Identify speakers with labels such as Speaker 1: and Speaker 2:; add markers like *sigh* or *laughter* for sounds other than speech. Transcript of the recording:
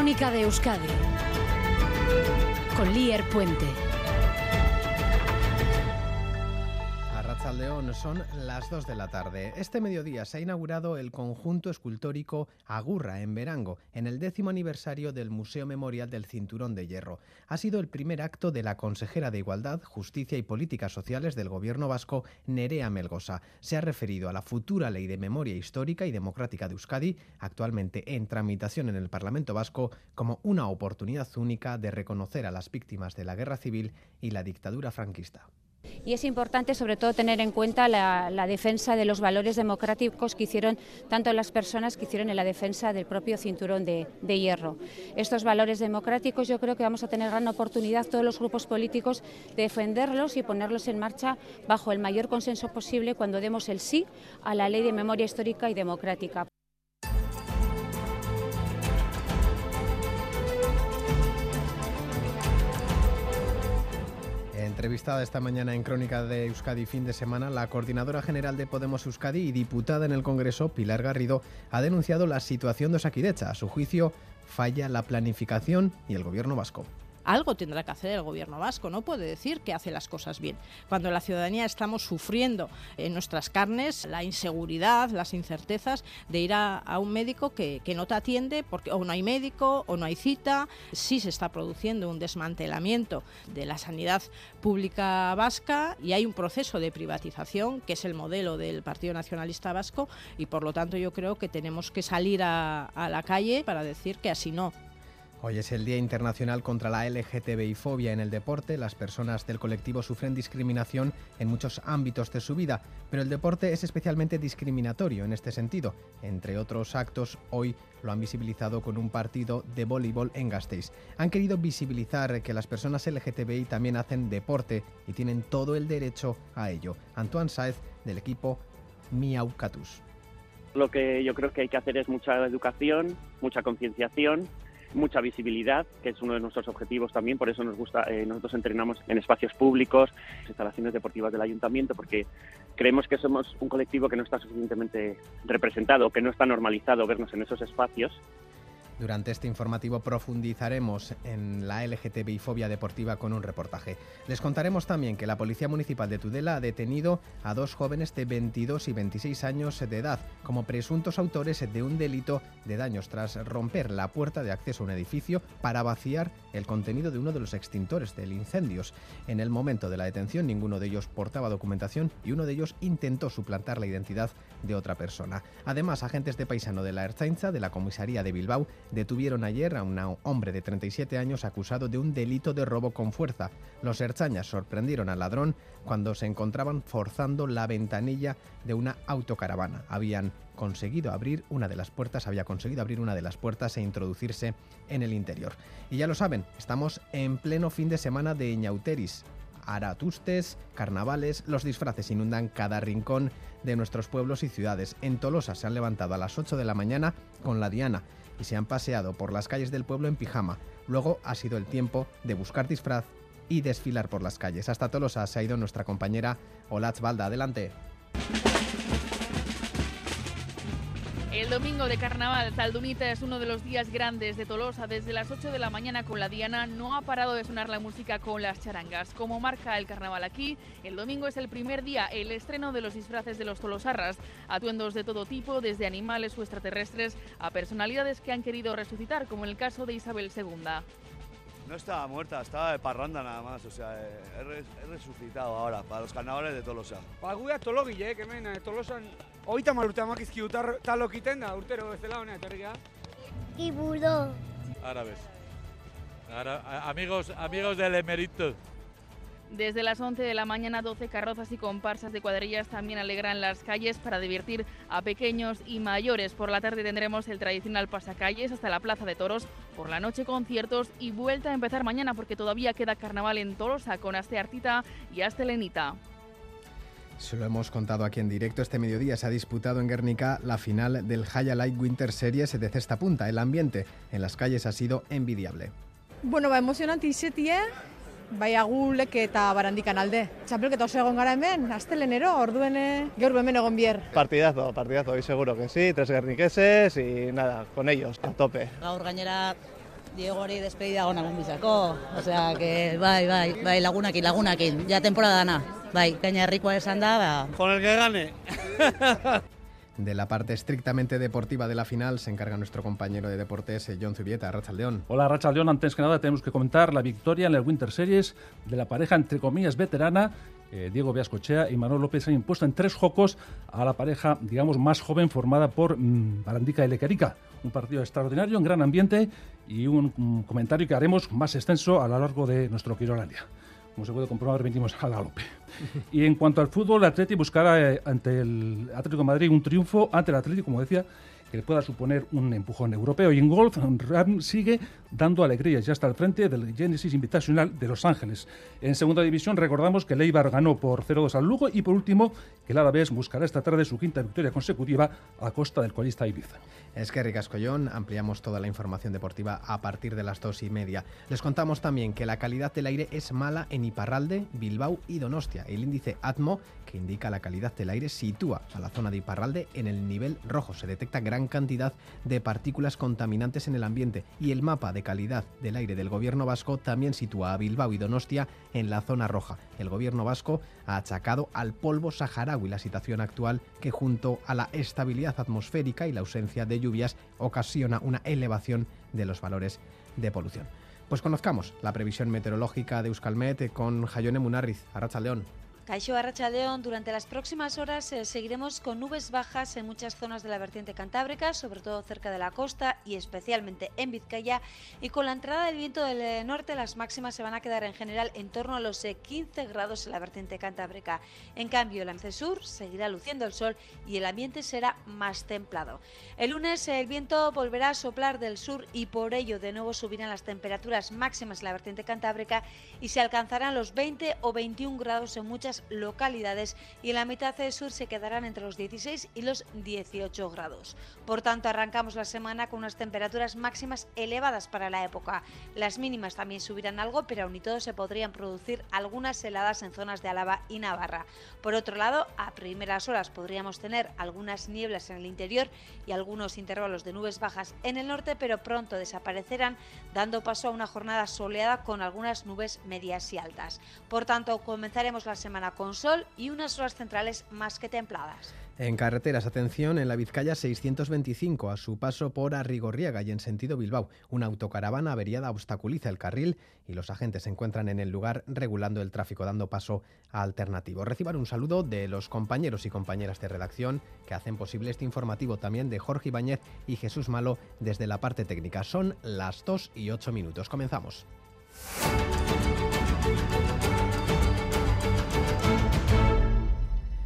Speaker 1: Crónica de Euskadi con Lier Puente.
Speaker 2: Son las 2 de la tarde. Este mediodía se ha inaugurado el conjunto escultórico Agurra en Verango, en el décimo aniversario del Museo Memorial del Cinturón de Hierro. Ha sido el primer acto de la consejera de Igualdad, Justicia y Políticas Sociales del Gobierno vasco, Nerea Melgosa. Se ha referido a la futura Ley de Memoria Histórica y Democrática de Euskadi, actualmente en tramitación en el Parlamento vasco, como una oportunidad única de reconocer a las víctimas de la guerra civil y la dictadura franquista.
Speaker 3: Y es importante, sobre todo, tener en cuenta la, defensa de los valores democráticos que hicieron tanto las personas que hicieron en la defensa del propio cinturón de, de hierro. Estos valores democráticos yo creo que vamos a tener gran oportunidad todos los grupos políticos de defenderlos y ponerlos en marcha bajo el mayor consenso posible cuando demos el sí a la ley de memoria histórica y democrática.
Speaker 2: Entrevistada esta mañana en Crónica de Euskadi fin de semana, la coordinadora general de Podemos Euskadi y diputada en el Congreso, Pilar Garrido, ha denunciado la situación de Osakidecha. A su juicio, falla la planificación y el gobierno vasco
Speaker 4: algo tendrá que hacer el gobierno vasco, no puede decir que hace las cosas bien. Cuando la ciudadanía estamos sufriendo en nuestras carnes la inseguridad, las incertezas de ir a, un médico que, no te atiende porque o no hay médico o no hay cita, sí se está produciendo un desmantelamiento de la sanidad pública vasca y hay un proceso de privatización que es el modelo del Partido Nacionalista Vasco y por lo tanto yo creo que tenemos que salir a la calle para decir que así no.
Speaker 2: Hoy es el Día Internacional contra la LGTBI fobia en el deporte. Las personas del colectivo sufren discriminación en muchos ámbitos de su vida, pero el deporte es especialmente discriminatorio en este sentido. Entre otros actos, hoy lo han visibilizado con un partido de voleibol en Gasteiz. Han querido visibilizar que las personas LGTBI también hacen deporte y tienen todo el derecho a ello. Antoine Saez, del equipo Miaucatus.
Speaker 5: Lo que yo creo que hay que hacer es mucha educación, mucha concienciación mucha visibilidad, que es uno de nuestros objetivos también, por eso nos gusta, eh, nosotros entrenamos en espacios públicos, instalaciones deportivas del ayuntamiento, porque creemos que somos un colectivo que no está suficientemente representado, que no está normalizado vernos en esos espacios
Speaker 2: durante este informativo profundizaremos en la LGTBI fobia deportiva con un reportaje. Les contaremos también que la Policía Municipal de Tudela ha detenido a dos jóvenes de 22 y 26 años de edad como presuntos autores de un delito de daños tras romper la puerta de acceso a un edificio para vaciar el contenido de uno de los extintores del incendios. En el momento de la detención ninguno de ellos portaba documentación y uno de ellos intentó suplantar la identidad de otra persona. Además, agentes de paisano de la Erzainza de la comisaría de Bilbao detuvieron ayer a un hombre de 37 años acusado de un delito de robo con fuerza. Los herchañas sorprendieron al ladrón cuando se encontraban forzando la ventanilla de una autocaravana. Habían conseguido abrir una de las puertas, había conseguido abrir una de las puertas e introducirse en el interior. Y ya lo saben, estamos en pleno fin de semana de Ñauteris. Aratustes, carnavales, los disfraces inundan cada rincón de nuestros pueblos y ciudades. En Tolosa se han levantado a las 8 de la mañana con la Diana y se han paseado por las calles del pueblo en pijama. Luego ha sido el tiempo de buscar disfraz y desfilar por las calles. Hasta Tolosa se ha ido nuestra compañera Olatz Balda. Adelante.
Speaker 6: El domingo de carnaval, Zaldunita es uno de los días grandes de Tolosa. Desde las 8 de la mañana con la Diana no ha parado de sonar la música con las charangas. Como marca el carnaval aquí, el domingo es el primer día, el estreno de los disfraces de los tolosarras. Atuendos de todo tipo, desde animales o extraterrestres a personalidades que han querido resucitar, como en el caso de Isabel II.
Speaker 7: No estaba muerta, estaba de parranda nada más, o sea, he, resucitado ahora para los carnavales de Tolosa.
Speaker 8: Guia tologile, que mena, Tolosan, hogeita mar urte amakizki utar talokiten da, urtero bezala honea, etorrika.
Speaker 9: Iburo.
Speaker 10: Árabes. amigos, amigos del emerito.
Speaker 6: Desde las 11 de la mañana, 12 carrozas y comparsas de cuadrillas también alegran las calles para divertir a pequeños y mayores. Por la tarde tendremos el tradicional pasacalles hasta la Plaza de Toros. Por la noche conciertos y vuelta a empezar mañana porque todavía queda carnaval en Tolosa con Aste Artita y Aste Lenita.
Speaker 2: Se lo hemos contado aquí en directo. Este mediodía se ha disputado en Guernica la final del High Light Winter Series de cesta punta. El ambiente en las calles ha sido envidiable.
Speaker 11: Bueno, va emocionante izetia, bai agulek eta barandikan alde. Txapelketa oso egon gara hemen, astelenero, orduen gaur hemen egon bier.
Speaker 12: Partidazo, partidazo, hoy seguro que sí, tres guerniqueses y nada, con ellos, a tope.
Speaker 13: Gaur gainera
Speaker 1: Diego hori despedida gona bizako. O sea, que bai, bai, bai, lagunakin, lagunakin. Ya temporada dana. Bai, gaina herrikoa esan da, ba.
Speaker 7: Con el que gane. *laughs*
Speaker 2: De la parte estrictamente deportiva de la final se encarga nuestro compañero de deportes, eh, John Zubieta, Rachaldeón.
Speaker 12: Hola Rachaldeón, antes que nada tenemos que comentar la victoria en el Winter Series de la pareja entre comillas veterana eh, Diego Viascochea y Manuel López han impuesto en tres jocos a la pareja, digamos, más joven formada por mm, Barandica y. Un partido extraordinario, en gran ambiente y un, un comentario que haremos más extenso a lo largo de nuestro Quirolandia como se puede comprobar, venimos a galope. Y en cuanto al fútbol, el Atlético buscará eh, ante el Atlético de Madrid un triunfo ante el Atlético, como decía, que le pueda suponer un empujón europeo. Y en golf, Ram sigue dando alegrías, ya está al frente del Genesis Invitational de Los Ángeles. En segunda división recordamos que Leibar ganó por 0-2 al Lugo y por último que el Alavés buscará esta tarde su quinta victoria consecutiva a costa del colista Ibiza.
Speaker 2: Es que Ricascollón, ampliamos toda la información deportiva a partir de las dos y media. Les contamos también que la calidad del aire es mala en Iparralde, Bilbao y Donostia. El índice ATMO, que indica la calidad del aire, sitúa a la zona de Iparralde en el nivel rojo. Se detecta gran cantidad de partículas contaminantes en el ambiente y el mapa de calidad del aire del gobierno vasco también sitúa a Bilbao y Donostia en la zona roja. El gobierno vasco ha achacado al polvo saharaui la situación actual que junto a la estabilidad atmosférica y la ausencia de lluvias ocasiona una elevación de los valores de polución. Pues conozcamos la previsión meteorológica de Euskalmet con Jayone Munarriz, Arracha León.
Speaker 13: Caixo Arrachaldeón, durante las próximas horas eh, seguiremos con nubes bajas en muchas zonas de la vertiente cantábrica, sobre todo cerca de la costa y especialmente en Vizcaya. Y con la entrada del viento del eh, norte, las máximas se van a quedar en general en torno a los eh, 15 grados en la vertiente cantábrica. En cambio, el ambiente sur seguirá luciendo el sol y el ambiente será más templado. El lunes el viento volverá a soplar del sur y por ello de nuevo subirán las temperaturas máximas en la vertiente cantábrica y se alcanzarán los 20 o 21 grados en muchas localidades y la mitad del sur se quedarán entre los 16 y los 18 grados. Por tanto, arrancamos la semana con unas temperaturas máximas elevadas para la época. Las mínimas también subirán algo, pero aún y todo se podrían producir algunas heladas en zonas de Álava y Navarra. Por otro lado, a primeras horas podríamos tener algunas nieblas en el interior y algunos intervalos de nubes bajas en el norte, pero pronto desaparecerán, dando paso a una jornada soleada con algunas nubes medias y altas. Por tanto, comenzaremos la semana con sol y unas horas centrales más que templadas.
Speaker 2: En carreteras, atención, en la Vizcaya 625, a su paso por Arrigorriaga y en sentido Bilbao. Una autocaravana averiada obstaculiza el carril y los agentes se encuentran en el lugar regulando el tráfico, dando paso a alternativo. Reciban un saludo de los compañeros y compañeras de redacción que hacen posible este informativo, también de Jorge Ibáñez y Jesús Malo desde la parte técnica. Son las 2 y 8 minutos. Comenzamos.